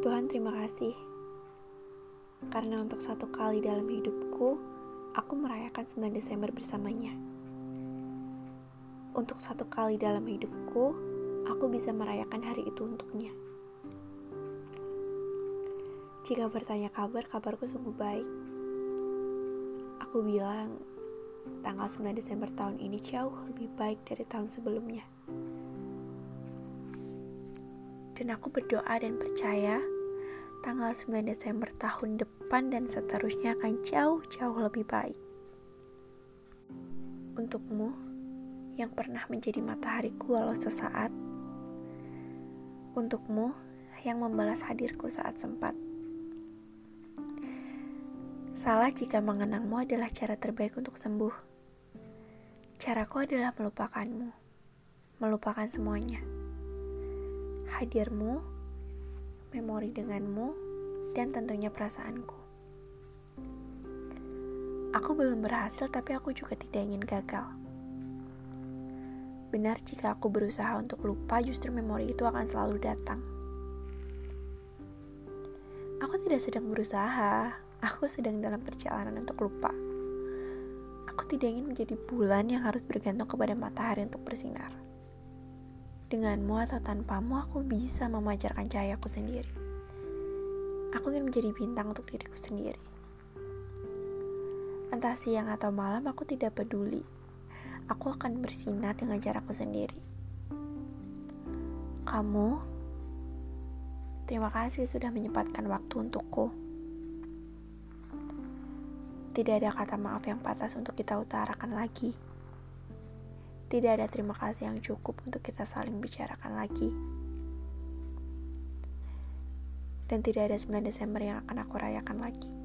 Tuhan terima kasih karena untuk satu kali dalam hidupku aku merayakan 9 Desember bersamanya. Untuk satu kali dalam hidupku aku bisa merayakan hari itu untuknya. Jika bertanya kabar, kabarku sungguh baik. Aku bilang tanggal 9 Desember tahun ini jauh lebih baik dari tahun sebelumnya. Dan aku berdoa dan percaya tanggal 9 Desember tahun depan dan seterusnya akan jauh-jauh lebih baik. Untukmu yang pernah menjadi matahariku walau sesaat. Untukmu yang membalas hadirku saat sempat. Salah jika mengenangmu adalah cara terbaik untuk sembuh. Caraku adalah melupakanmu, melupakan semuanya hadirmu, memori denganmu, dan tentunya perasaanku. Aku belum berhasil, tapi aku juga tidak ingin gagal. Benar, jika aku berusaha untuk lupa, justru memori itu akan selalu datang. Aku tidak sedang berusaha, aku sedang dalam perjalanan untuk lupa. Aku tidak ingin menjadi bulan yang harus bergantung kepada matahari untuk bersinar. Denganmu atau tanpamu, aku bisa memancarkan cahayaku sendiri. Aku ingin menjadi bintang untuk diriku sendiri. Entah siang atau malam, aku tidak peduli. Aku akan bersinar dengan caraku sendiri. Kamu, terima kasih sudah menyempatkan waktu untukku. Tidak ada kata maaf yang pantas untuk kita utarakan lagi. Tidak ada terima kasih yang cukup untuk kita saling bicarakan lagi. Dan tidak ada 9 Desember yang akan aku rayakan lagi.